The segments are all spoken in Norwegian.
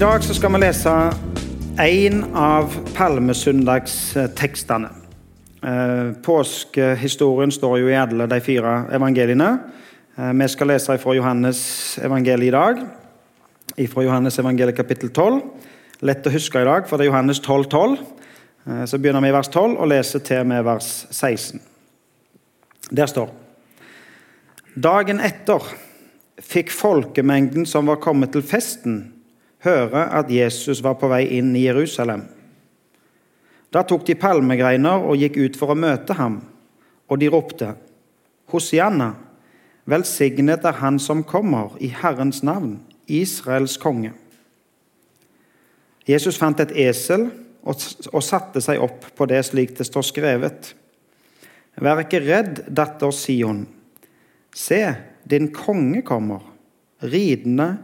dag så skal vi lese en av palmesøndagstekstene. Eh, Påskehistorien står jo i alle de fire evangeliene. Eh, Vi skal lese fra Johannes evangeliet i dag, fra Johannes evangeliet kapittel 12. Lett å huske i dag, for det er Johannes 12, 12. Eh, Så begynner vi i vers 12 og leser til med vers 16. Der står Dagen etter fikk folkemengden som var kommet til festen, høre at Jesus var på vei inn i Jerusalem. Da tok de palmegreiner og gikk ut for å møte ham, og de ropte, Hosianna, velsignet er Han som kommer, i Herrens navn, Israels konge. Jesus fant et esel og, satte seg opp på det slik det står skrevet. Vær ikke redd, datter Sion. Se, din konge kommer, ridende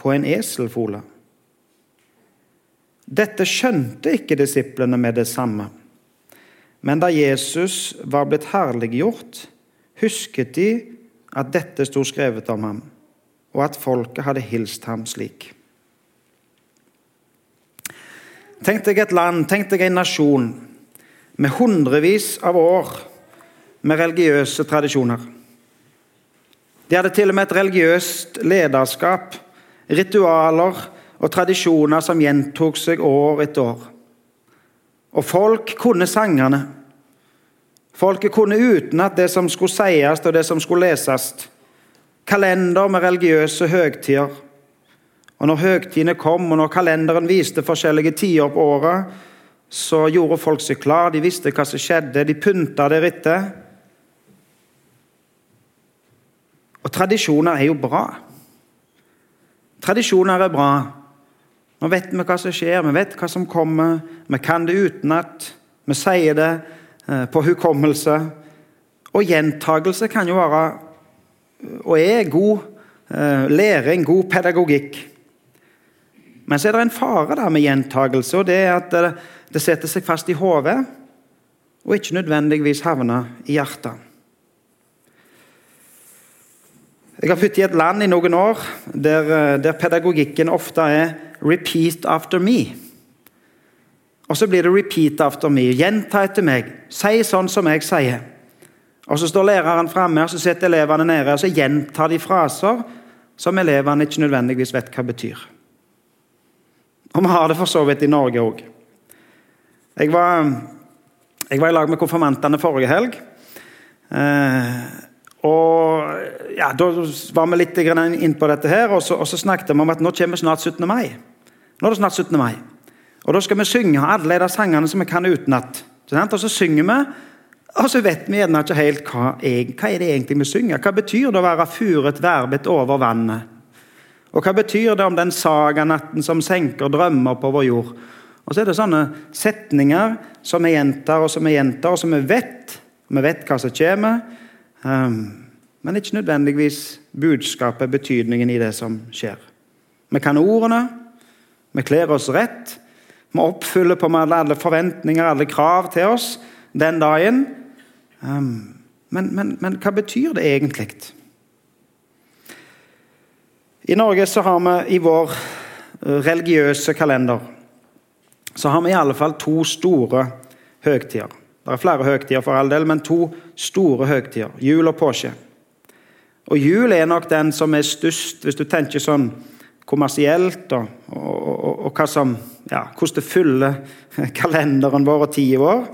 på en eselfole. Dette skjønte ikke disiplene med det samme. Men da Jesus var blitt herliggjort, husket de at dette sto skrevet om ham, og at folket hadde hilst ham slik. Tenk deg et land, tenk deg en nasjon med hundrevis av år med religiøse tradisjoner. De hadde til og med et religiøst lederskap, ritualer og tradisjoner som gjentok seg år etter år. Og folk kunne sangene. Folket kunne utenat det som skulle sies og det som skulle leses. Kalender med religiøse høgtider. Og når høgtidene kom, og når kalenderen viste forskjellige tider på året, så gjorde folk seg klar, de visste hva som skjedde, de pynta deretter. Og tradisjoner er jo bra. Tradisjoner er bra. Nå vet vi hva som skjer, vi vet hva som kommer. Vi kan det utenat. Vi sier det eh, på hukommelse. Og gjentagelse kan jo være, og er, god eh, læring, god pedagogikk. Men så er det en fare der med gjentagelse, og det er at det, setter seg fast i hodet og ikke nødvendigvis havner i hjertet. Jeg har bodd i et land i noen år der, der, pedagogikken ofte er 'repeat after me'. Og så blir det 'repeat after me'. Gjenta etter meg. Si sånn som jeg sier. Og Så står læreren framme, og så sitter elevene nede og så gjentar de fraser som elevene ikke nødvendigvis vet hva betyr. Og vi har det for så vidt i Norge òg. Jeg, jeg, var i lag med konfirmantene forrige helg. Eh, og ja, Da var vi litt inn på dette her, og så, og så, snakket vi om at nå kommer snart 17. mai. Nå er det snart 17. mai. Og Da skal vi synge alle de sangene som vi kan utenat. Og så synger vi, og så vet vi gjerne ikke helt hva, hva er det egentlig vi synger. Hva betyr det å være furet verbet over vannet? Og hva betyr det om den saganatten som senker drømmer på vår jord? Og så er det sånne setninger som vi gjentar og som vi gjentar, og som vi vet. Vi vet hva som kommer, um, men ikke nødvendigvis budskapet, betydningen i det som skjer. Vi kan ordene, vi kler oss rett, vi oppfyller på med alle forventninger, alle krav til oss den dagen. Um, men, men, men hva betyr det egentlig? I Norge så har vi i vår eh, religiøse kalender så har vi i alle fall to store høgtider. Det er flere høgtider, for all del, men to store høgtider. Jul og påske. Og Jul er nok den som er størst, hvis du tenker sånn kommersielt, og, og, og, og som, ja, hvordan det fyller kalenderen vår og tida vår.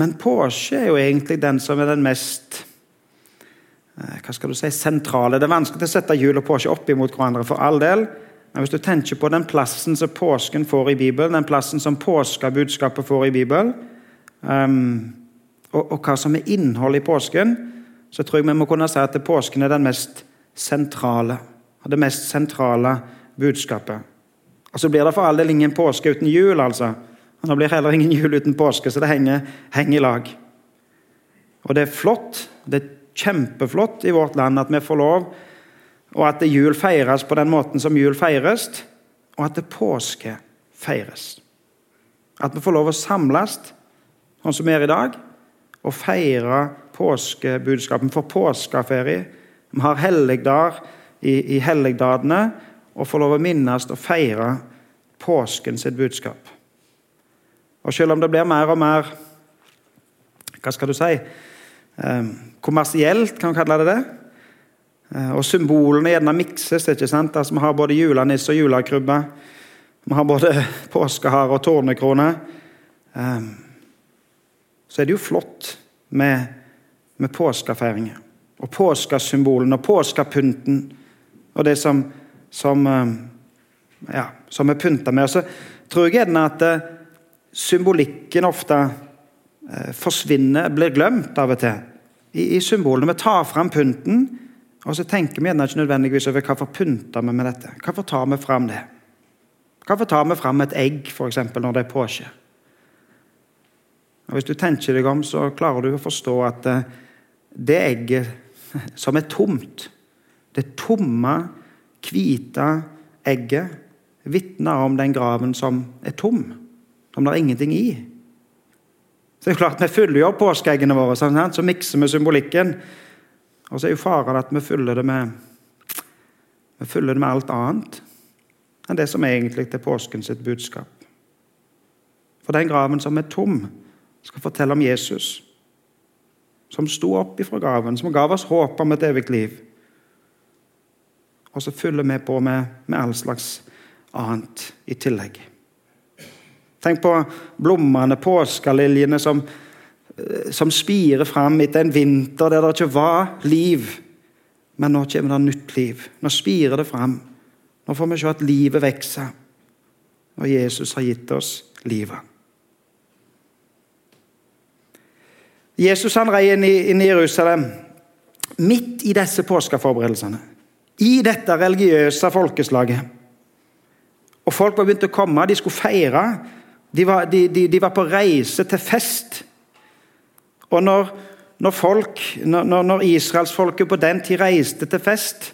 Men påske er jo egentlig den som er den mest Eh, hva skal du si, sentrale. Det er vanskelig å sette jul og påske opp imot hverandre, for all del. Men hvis du tenker på den plassen som påsken får i Bibelen, den plassen som påskebudskapet får i Bibelen, um, og, og, hva som er innholdet i påsken, så tror jeg vi må kunne si at påsken er den mest sentrale. Det mest sentrale budskapet. Og Så blir det for all del ingen påske uten jul, altså. Og Nå blir heller ingen jul uten påske, så det henger, henger i lag. Og det er flott. det er kjempeflott i vårt land at vi får lov, og at jul feires på den måten som jul feires, og at det påske feires. At vi får lov å samles, sånn som vi er i dag, og feire påskebudskapet. Vi får påskeferie. Vi har helligdager i, i helligdagene, og få lov å minnes og feire påsken sitt budskap. Og selv om det blir mer og mer hva skal du si eh, kommersielt, kan vi kalle det det, eh, og symbolene gjerne mikses ikke sant? Altså, Vi har både julenisse og julekrybbe. Vi har både påskehare og tårnekrone. Eh, så er det jo flott med, med påskefeiringer. Og påskesymbolene og påskepynten og det som, som, ja, som er pynta med. Og så tror jeg gjerne at symbolikken ofte eh, forsvinner, blir glemt av og til i, i symbolene. Vi tar fram pynten, og så tenker vi gjerne ikke nødvendigvis over hvorfor pynter vi med dette. Hvorfor tar vi fram det? Hvorfor tar vi fram et egg for eksempel, når det er påske? Og Hvis du tenker deg om, så klarer du å forstå at eh, det egget som er tomt, det tomme, hvite egget, vitner om den graven som er tom som det er ingenting i. Så det er klart Vi fyller jo påskeeggene våre, sånn, så mikser vi symbolikken. Og så er jo faren at vi fyller det med vi fyller det med alt annet enn det som egentlig er påsken sitt budskap. For den graven som er tom, skal fortelle om Jesus, som sto opp ifra graven, som gav oss håp om et evig liv. Og så fyller vi på med, med all slags annet i tillegg. Tenk på blomstene, påskeliljene, som, eh, som spirer fram etter en vinter der det ikke var liv. Men nå kommer det nytt liv. Nå spirer det fram. Nå får vi se at livet vokser. Og Jesus har gitt oss livet. Jesus han rei inn i, inn i Jerusalem midt i disse påskeforberedelsene. I dette religiøse folkeslaget. Og Folk var begynt å komme, de skulle feire. De var, de, de, de var, på reise til fest. Og når, når, folk, når, når israelsfolket på den tid reiste til fest,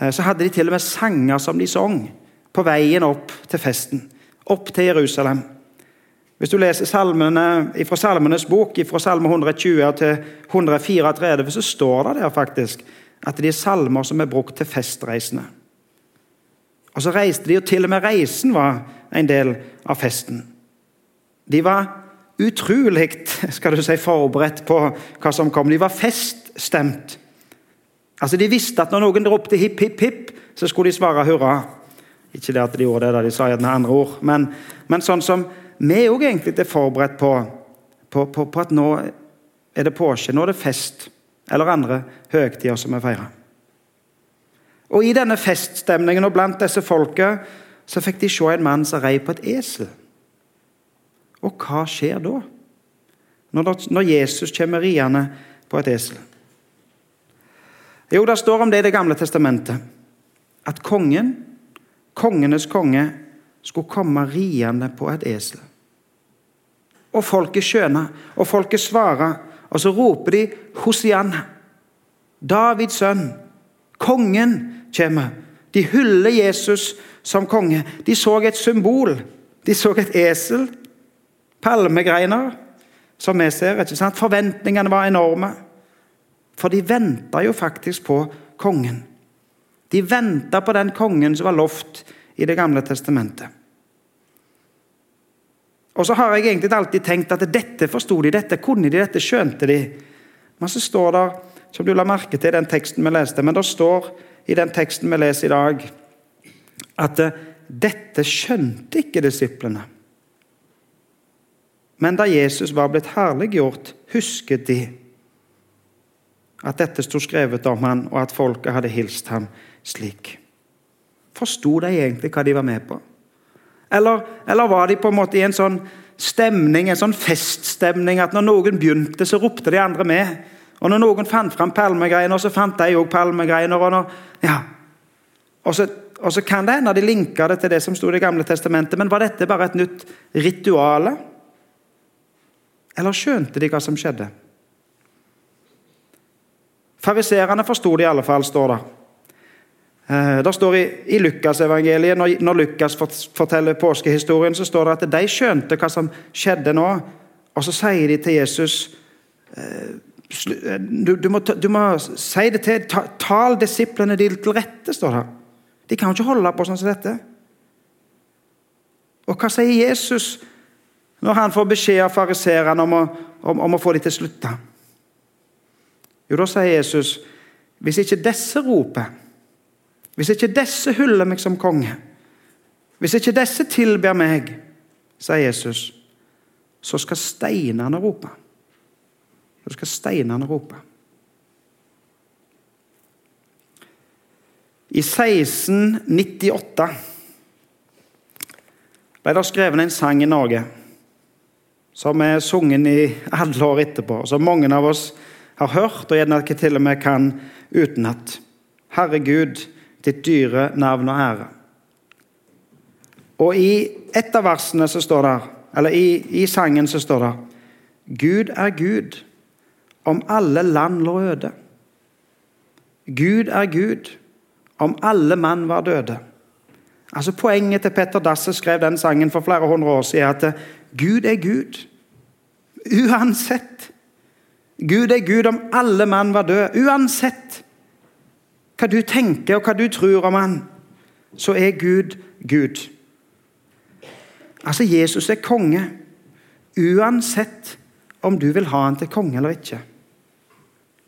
eh, så hadde de til og med sanger som de sang på veien opp til festen. Opp til Jerusalem. Hvis du leser salmene, fra Salmenes bok, fra salme 120 til 134, så står det der faktisk at det er salmer som er brukt til festreisende. Og så reiste de, og til og med reisen var en del av festen. De var utrolig si, forberedt på hva som kom. De var feststemt. Altså, De visste at når noen ropte hipp, hipp, hipp, så skulle de svare hurra. Ikke det at de gjorde det da de sa gjerne andre ord, men, men sånn som vi òg egentlig er forberedt på, på, på, på, at nå er det påske, nå er det fest, eller andre høgtider som vi feirer. Og I denne feststemningen og blant disse folket så fikk de se en mann som rei på et esel. Og hva skjer da? Når, Jesus kommer riende på et esel? Jo, det står om det i Det gamle testamentet. At kongen, kongenes konge, skulle komme riende på et esel. Og folket skjønner, og folket svarer, og så roper de Hosianna. Davids sønn. Kongen kommer. De hyller Jesus som konge. De så et symbol. De så et esel palmegreiner, som vi ser. ikke sant? Forventningene var enorme. For de venta jo faktisk på kongen. De venta på den kongen som var lovt i Det gamle testamentet. Og så har jeg egentlig alltid tenkt at dette forsto de, dette kunne de, dette skjønte de. Men så står det, som du la merke til i den teksten vi leste, men det står i den teksten vi leser i dag, at dette skjønte ikke disiplene. Men da Jesus var blitt herliggjort, husket de at dette sto skrevet om han, og at folket hadde hilst ham slik. Forsto de egentlig hva de var med på? Eller, eller, var de på en måte i en sånn stemning, en sånn feststemning, at når noen begynte, så ropte de andre med? Og når noen fant fram palmegreiner, så fant de òg palmegreiner. Og, når, ja. og, så, og så kan det hende de linka det til det som sto i Det gamle testamentet, men var dette bare et nytt rituale? Eller skjønte de hva som skjedde? Fariserene forsto det i alle fall, står det. Eh, det står I, i Lukasevangeliet, når, når Lukas forteller påskehistorien, så står det at de skjønte hva som skjedde nå. Og så sier de til Jesus eh, du, du, må, du må si det til ta, Tal disiplene dine til rette, står det. De kan jo ikke holde på sånn som dette. Og hva sier Jesus når han får beskjed av fariseerne om, om, om, å få dem til å slutte? Jo, da sier Jesus hvis ikke disse roper, hvis ikke disse hyller meg som konge, hvis ikke disse tilber meg, sier Jesus, så skal steinene rope. Så skal steinene rope. I 1698 ble det skrevet en sang i Norge som er sunget i alle år etterpå, som mange av oss har hørt, og gjerne ikke til og med kan utenat. Herre Gud, ditt dyre navn og ære. Og i et av versene så står det, eller i, i sangen så står det Gud er Gud, om alle land lå øde. Gud er Gud, om alle mann var døde. Altså Poenget til Petter Dasse skrev den sangen for flere hundre år siden, at Gud er Gud. Uansett. Gud er Gud om alle mann var døde. Uansett hva du tenker og hva du tror om han, så er Gud Gud. Altså, Jesus er konge. Uansett om du vil ha han til konge eller ikke.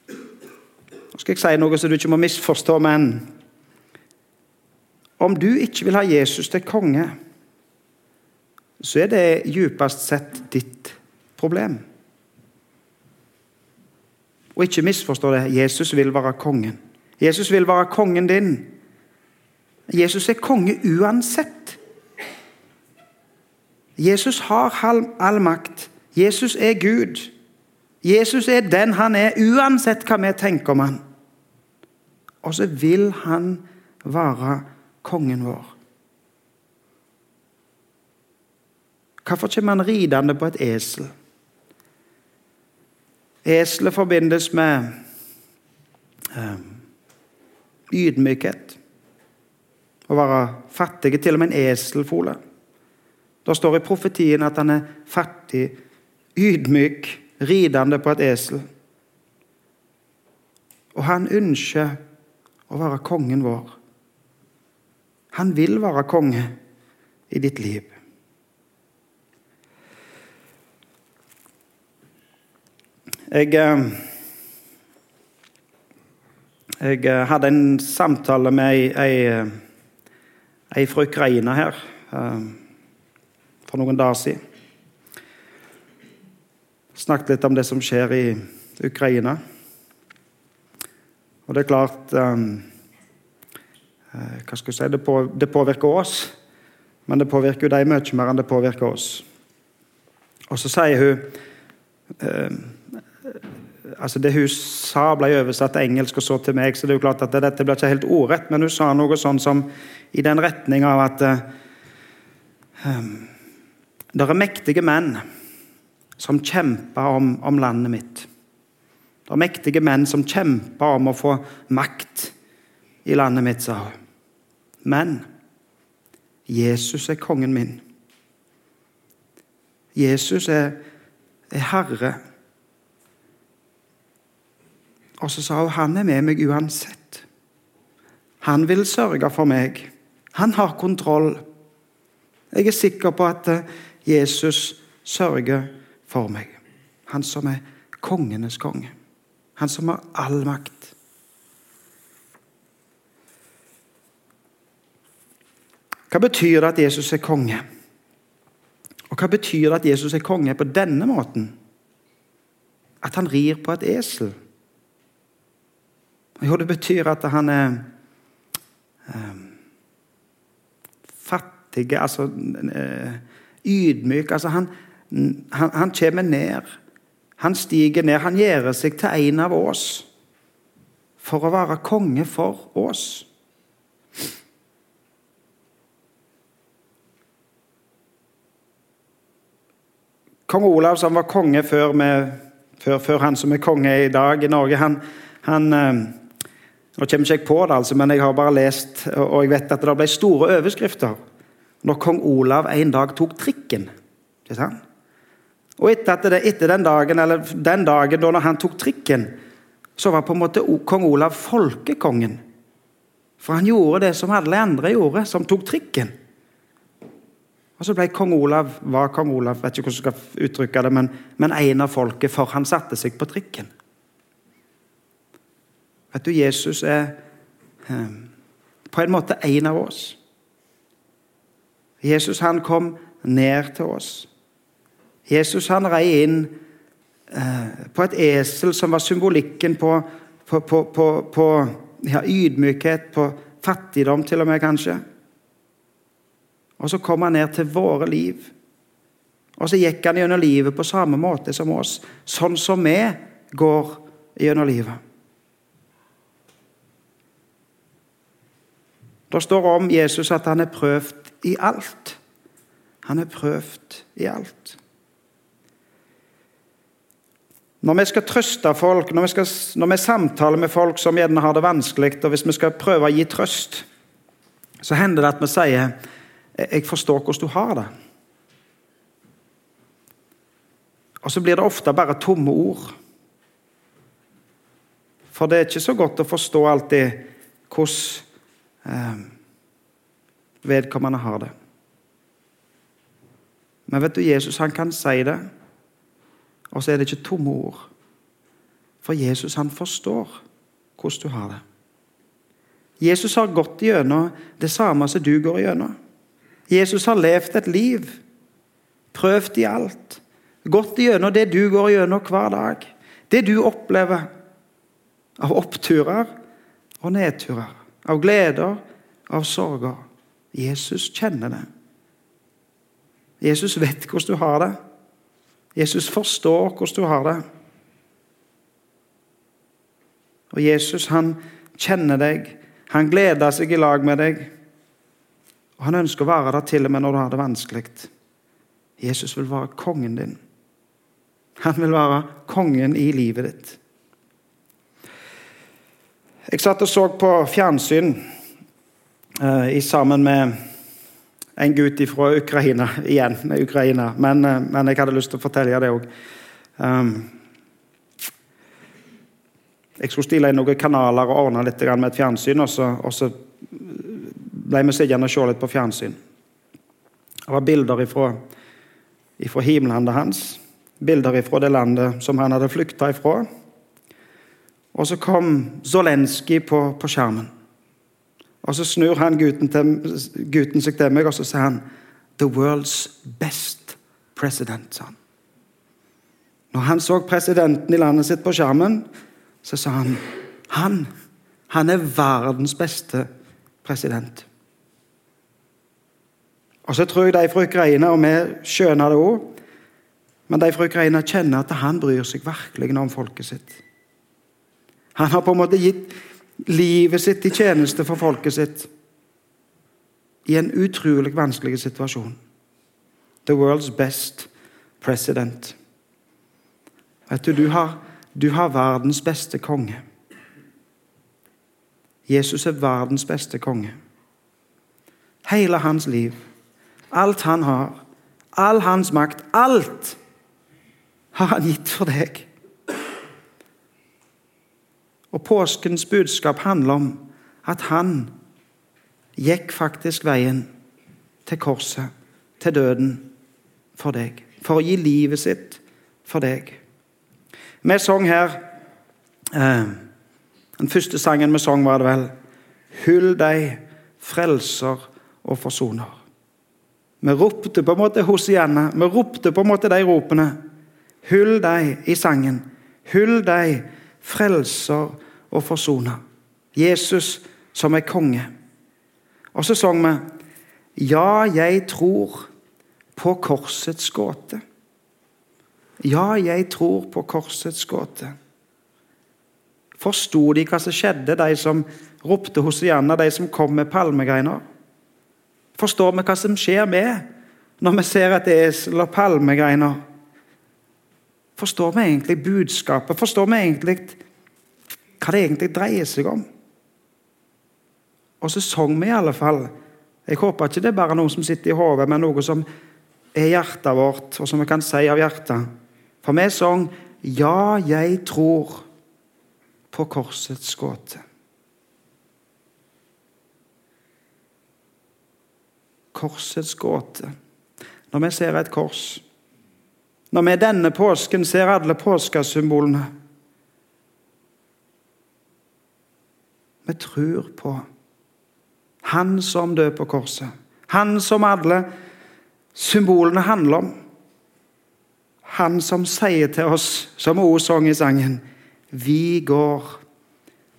Nå skal jeg si noe så du ikke må misforstå, men om du ikke vil ha Jesus til konge, så er det djupest sett ditt problem. Og ikke misforstå det. Jesus vil være kongen. Jesus vil være kongen din. Jesus er konge uansett. Jesus har all makt. Jesus er Gud. Jesus er den han er, uansett hva vi tenker om han. Og så vil han være kongen vår. Hvorfor kommer han ridende på et esel? Eselet forbindes med um, ydmykhet. Å være fattig. Til og med en eselfole. Det står i profetien at han er fattig, ydmyk, ridende på et esel. Og han ønsker å være kongen vår. Han vil være konge i ditt liv. Jeg, eh, jeg eh, hadde en samtale med ei, eh, fra Ukraina her for noen dager siden. Snakket litt om det som skjer i Ukraina. Og det er klart um, hva skal jeg si, det, på, det, påvirker oss, men det påvirker jo dem mye mer enn det påvirker oss. Og så sier hun eh, altså Det hun sa, ble oversatt til engelsk og så til meg, så det er jo klart at dette blir ikke helt ordrett, men hun sa noe sånn som i den retning av at um, det er mektige menn som kjemper om, om landet mitt. Det er mektige menn som kjemper om å få makt i landet mitt, sa hun. Men Jesus er kongen min. Jesus er, er Herre. Og så sa hun han er med meg uansett. Han vil sørge for meg. Han har kontroll. Jeg er sikker på at eh, Jesus sørger for meg. Han som er kongenes konge. Han som har all makt. Hva betyr det at Jesus er konge? Og hva betyr det at Jesus er konge på denne måten? At han rir på et esel? Jo, det betyr at han er eh, fattig, altså eh, ydmyk. Altså han, han, han kommer ned. Han stiger ned. Han gjør seg til en av oss for å være konge for oss. Kong Olav, som var konge før, med, før, før, han som er konge i dag i Norge, han, han eh, Nå kommer ikke jeg på det, altså, men jeg har bare lest, og jeg vet at det ble store overskrifter når kong Olav en dag tok trikken. Og etter, det, etter den dagen eller den dagen da han tok trikken, så var på en måte kong Olav folkekongen. For han gjorde det som alle andre gjorde, som tok trikken. Og så ble kong Olav var kong Olav, vet ikke hvordan jeg skal uttrykke det, men, men en av folket, for han satte seg på trikken. Vet du, Jesus er eh, på en måte en av oss. Jesus han kom ned til oss. Jesus han rei inn eh, på et esel som var symbolikken på, på, på, på ja, ydmykhet, på fattigdom til og med, kanskje. Og så kom han ned til våre liv. Og så gikk han gjennom livet på samme måte som oss, sånn som vi går gjennom livet. Det står om Jesus at han er prøvd i alt. Han er prøvd i alt. Når vi skal trøste folk, når vi, skal, når vi samtaler med folk som gjerne har det vanskelig, og hvis vi skal prøve å gi trøst, så hender det at vi sier 'Jeg forstår hvordan du har det'. Og så blir det ofte bare tomme ord. For det er ikke så godt å forstå alltid hvordan eh, vedkommende har det. Men vet du, Jesus han kan si det, og så er det ikke tomme ord. For Jesus han forstår hvordan du har det. Jesus har gått gjennom det samme som du går gjennom. Jesus har levd et liv, prøvd i alt, gått gjennom det du går gjennom hver dag. Det du opplever av oppturer og nedturer, av gleder, av sorger. Jesus kjenner det. Jesus vet hvordan du har det. Jesus forstår hvordan du har det. Og Jesus han kjenner deg, han gleder seg i lag med deg. Og Han ønsker å være der til og med når du har det vanskelig. Jesus vil være kongen din. Han vil være kongen i livet ditt. Jeg satt og så på fjernsyn eh, sammen med en gutt fra Ukraina igjen. Ukraina, men, eh, men, jeg hadde lyst til å fortelle det òg. Um, jeg skulle stille inn noen kanaler og ordne litt med et fjernsyn. og så, og så ble vi sittende og se litt på fjernsyn. Det var bilder ifra, ifra himlandet hans, bilder ifra det landet som han hadde flykta ifra. Og så kom Zelenskyj på, på, skjermen. Og Så snur han gutten, til, gutten, seg til meg og så sier han, 'The world's best president'. sa han. Når han så presidenten i landet sitt på skjermen, så sa han han, han er verdens beste president. Og så tror jeg de fra Ukraina, og vi skjønner det òg, men de fra Ukraina kjenner at han bryr seg virkelig om folket sitt. Han har på en måte gitt livet sitt i tjeneste for folket sitt i en utrolig vanskelig situasjon. The world's best president. Vet du, du har, du har verdens beste konge. Jesus er verdens beste konge. Hele hans liv alt han har, all hans makt, alt har han gitt for deg. Og påskens budskap handler om at han gikk faktisk veien til korset, til døden, for deg. For å gi livet sitt for deg. Vi sang her eh, Den første sangen vi sang, var det vel 'Hyll deg, frelser og forsoner'. Vi ropte på en måte Hosianna. Vi ropte på en måte de ropene. Hyll deg i sangen. Hyll deg, frelser og forsoner. Jesus som er konge. Og så sang vi Ja, jeg tror på korsets gåte. Ja, jeg tror på korsets gåte. Forsto de hva som skjedde, de som ropte Hosianna, de som kom med palmegreiner? Forstår vi hva som skjer med når vi ser et esel og palmegreiner? Forstår vi egentlig budskapet? Forstår vi egentlig hva det egentlig dreier seg om? Og så sang vi i alle fall. Jeg håper ikke det er bare noe som sitter i hodet, men noe som er hjertet vårt, og som vi kan si av hjertet. For vi sang 'Ja, jeg tror' på korsets gåte. Korsets gåte. Når vi ser et kors når vi denne påsken ser alle påskesymbolene Vi tror på Han som døde på korset. Han som alle symbolene handler om. Han som sier til oss, som hun sang i sangen, vi går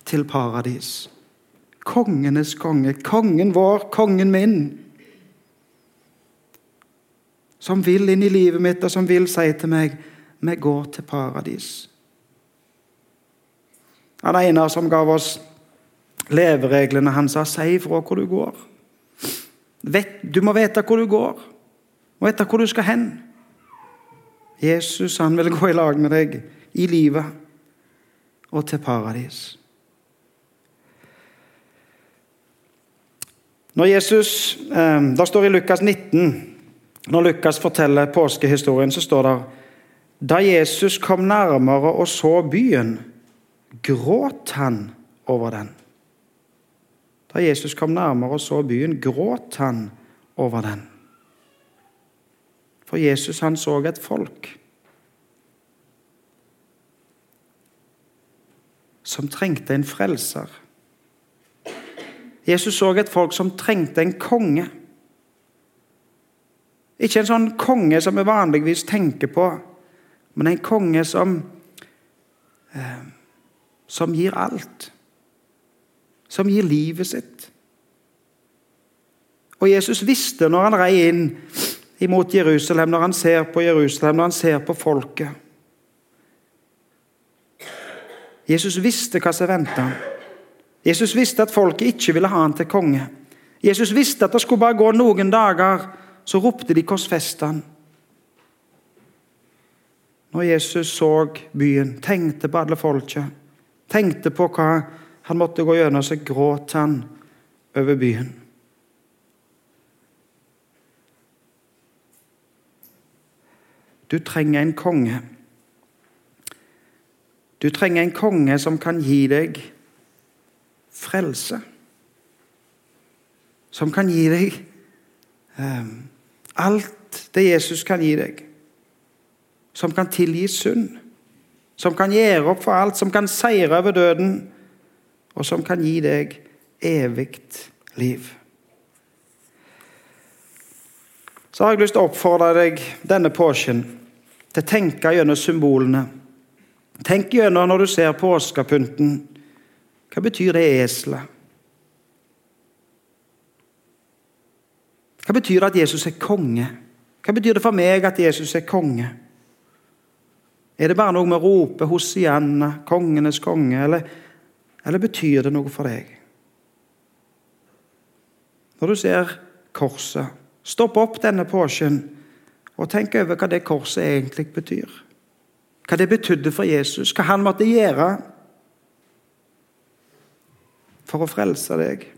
til paradis. Kongenes konge, kongen vår, kongen min. Som vil inn i livet mitt, og som vil si til meg vi går til paradis. Han ene som gav oss levereglene, han sa 'si ifra hvor du går'. Du må vite hvor du går, og vite hvor du skal hen. Jesus han vil gå i lag med deg i livet og til paradis. Når Jesus, eh, Det står i Lukas 19, når Lukas forteller påskehistorien, så står det da Jesus kom nærmere og så byen, gråt han over den. Da Jesus kom nærmere og så byen, gråt han over den. For Jesus han så et folk som trengte en frelser. Jesus så et folk som trengte en konge. Ikke en sånn konge som vi vanligvis tenker på, men en konge som, eh, som gir alt. Som gir livet sitt. Og Jesus visste når han rei inn imot Jerusalem, når han ser på Jerusalem, når han ser på folket Jesus visste hva som venta. Jesus visste at folket ikke ville ha han til konge. Jesus visste at det skulle bare gå noen dager, så ropte de 'korsfest han'. Når Jesus så byen, tenkte på alle folket, tenkte på hva han måtte gå gjennom, så gråt han over byen. Du trenger en konge. Du trenger en konge som kan gi deg frelse. Som kan gi deg um, alt det Jesus kan gi deg. Som kan tilgi synd. Som kan gjøre opp for alt. Som kan seire over døden. Og som kan gi deg evig liv. Så har jeg lyst til å oppfordre deg denne påsken til å tenke gjennom symbolene. Tenk gjennom når du ser påskepynten. Hva betyr det eselet? Hva betyr det at Jesus er konge? Hva betyr det for meg at Jesus er konge? Er det bare noe med å rope 'Hosianna, kongenes konge', eller, eller betyr det noe for deg? Når du ser korset, stopp opp denne påsken og tenk over hva det korset egentlig betyr. Hva det betydde for Jesus, hva han måtte gjøre for å frelse deg.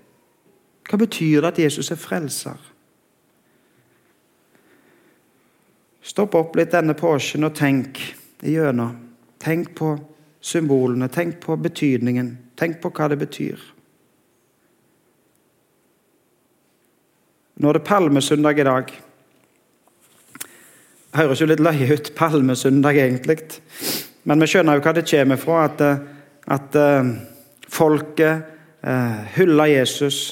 Hva betyr det at Jesus er frelser? Stopp opp litt denne påsken og tenk igjennom. Tenk på symbolene, tenk på betydningen, tenk på hva det betyr. Nå er det palmesøndag i dag. Det høres jo litt løye ut, palmesøndag egentlig. Men vi skjønner jo hva det kommer fra, at, at uh, folket uh, hyller Jesus.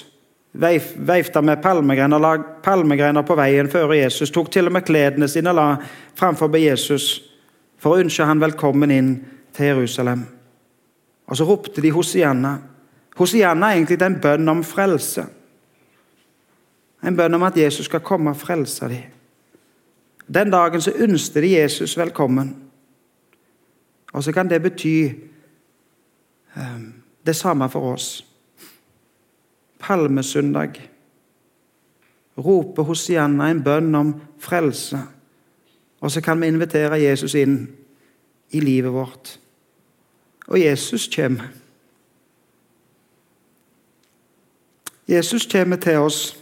Veif, veifta med palmegreiner, la palmegreiner på veien før Jesus. Tok til og med kledene sine la framfor Jesus for å ønske han velkommen inn til Jerusalem. Og så ropte de Hosianna. Hosianna er egentlig en bønn om frelse. En bønn om at Jesus skal komme og frelse dem. Den dagen så ønsket de Jesus velkommen. Og så kan det bety um, det samme for oss. Palmesøndag. Rope Hosianna en bønn om frelse. Og så kan vi invitere Jesus inn i livet vårt. Og Jesus kommer. Jesus kommer til oss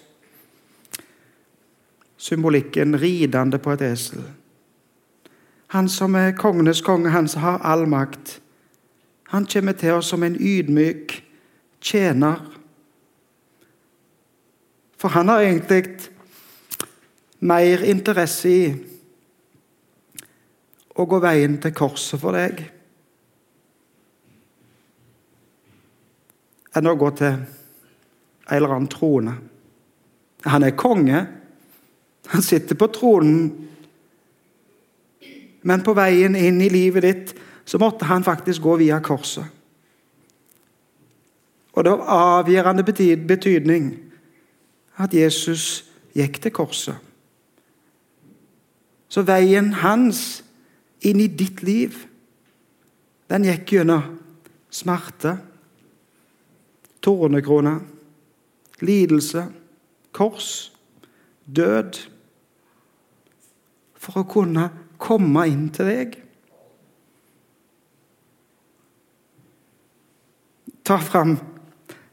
symbolikken ridende på et esel. Han som er kongenes konge, han som har all makt. Han kommer til oss som en ydmyk tjener. For han har egentlig mer interesse i å gå veien til korset for deg enn å gå til en eller annen trone. Han er konge. Han sitter på tronen. Men på veien inn i livet ditt så måtte han faktisk gå via korset. Og det var avgjørende betydning at Jesus gikk til korset. Så veien hans inn i ditt liv, den gikk gjennom smerte, tornekrone, lidelse, kors, død For å kunne komme inn til deg. Ta fram,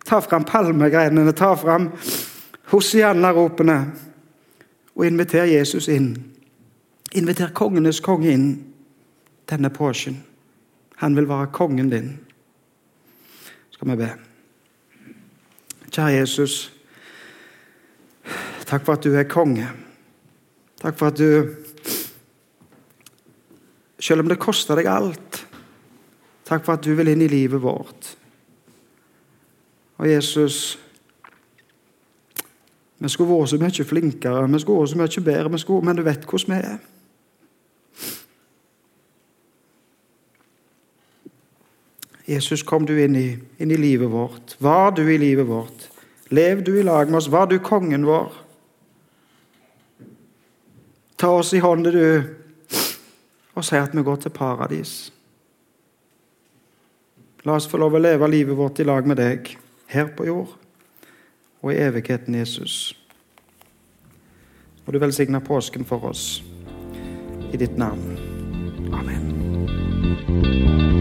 ta fram palmegreinene, ta fram Hosianna-ropene og inviter Jesus inn. Inviter kongenes konge inn denne påsken. Han vil være kongen din. Skal vi be. Kjære Jesus. Takk for at du er konge. Takk for at du Selv om det koster deg alt, takk for at du vil inn i livet vårt. Og Jesus Vi skulle vært så mye flinkere, vi skulle vært så mye bedre, skulle, men du vet hvordan vi er. Jesus, kom du inn i, inn i livet vårt. Var du i livet vårt? Lev du i lag med oss? Var du kongen vår? Ta oss i hånden, du, og si at vi går til paradis. La oss få lov å leve livet vårt i lag med deg her på jord og i evigheten, Jesus. Og du velsigner påsken for oss i ditt navn. Amen.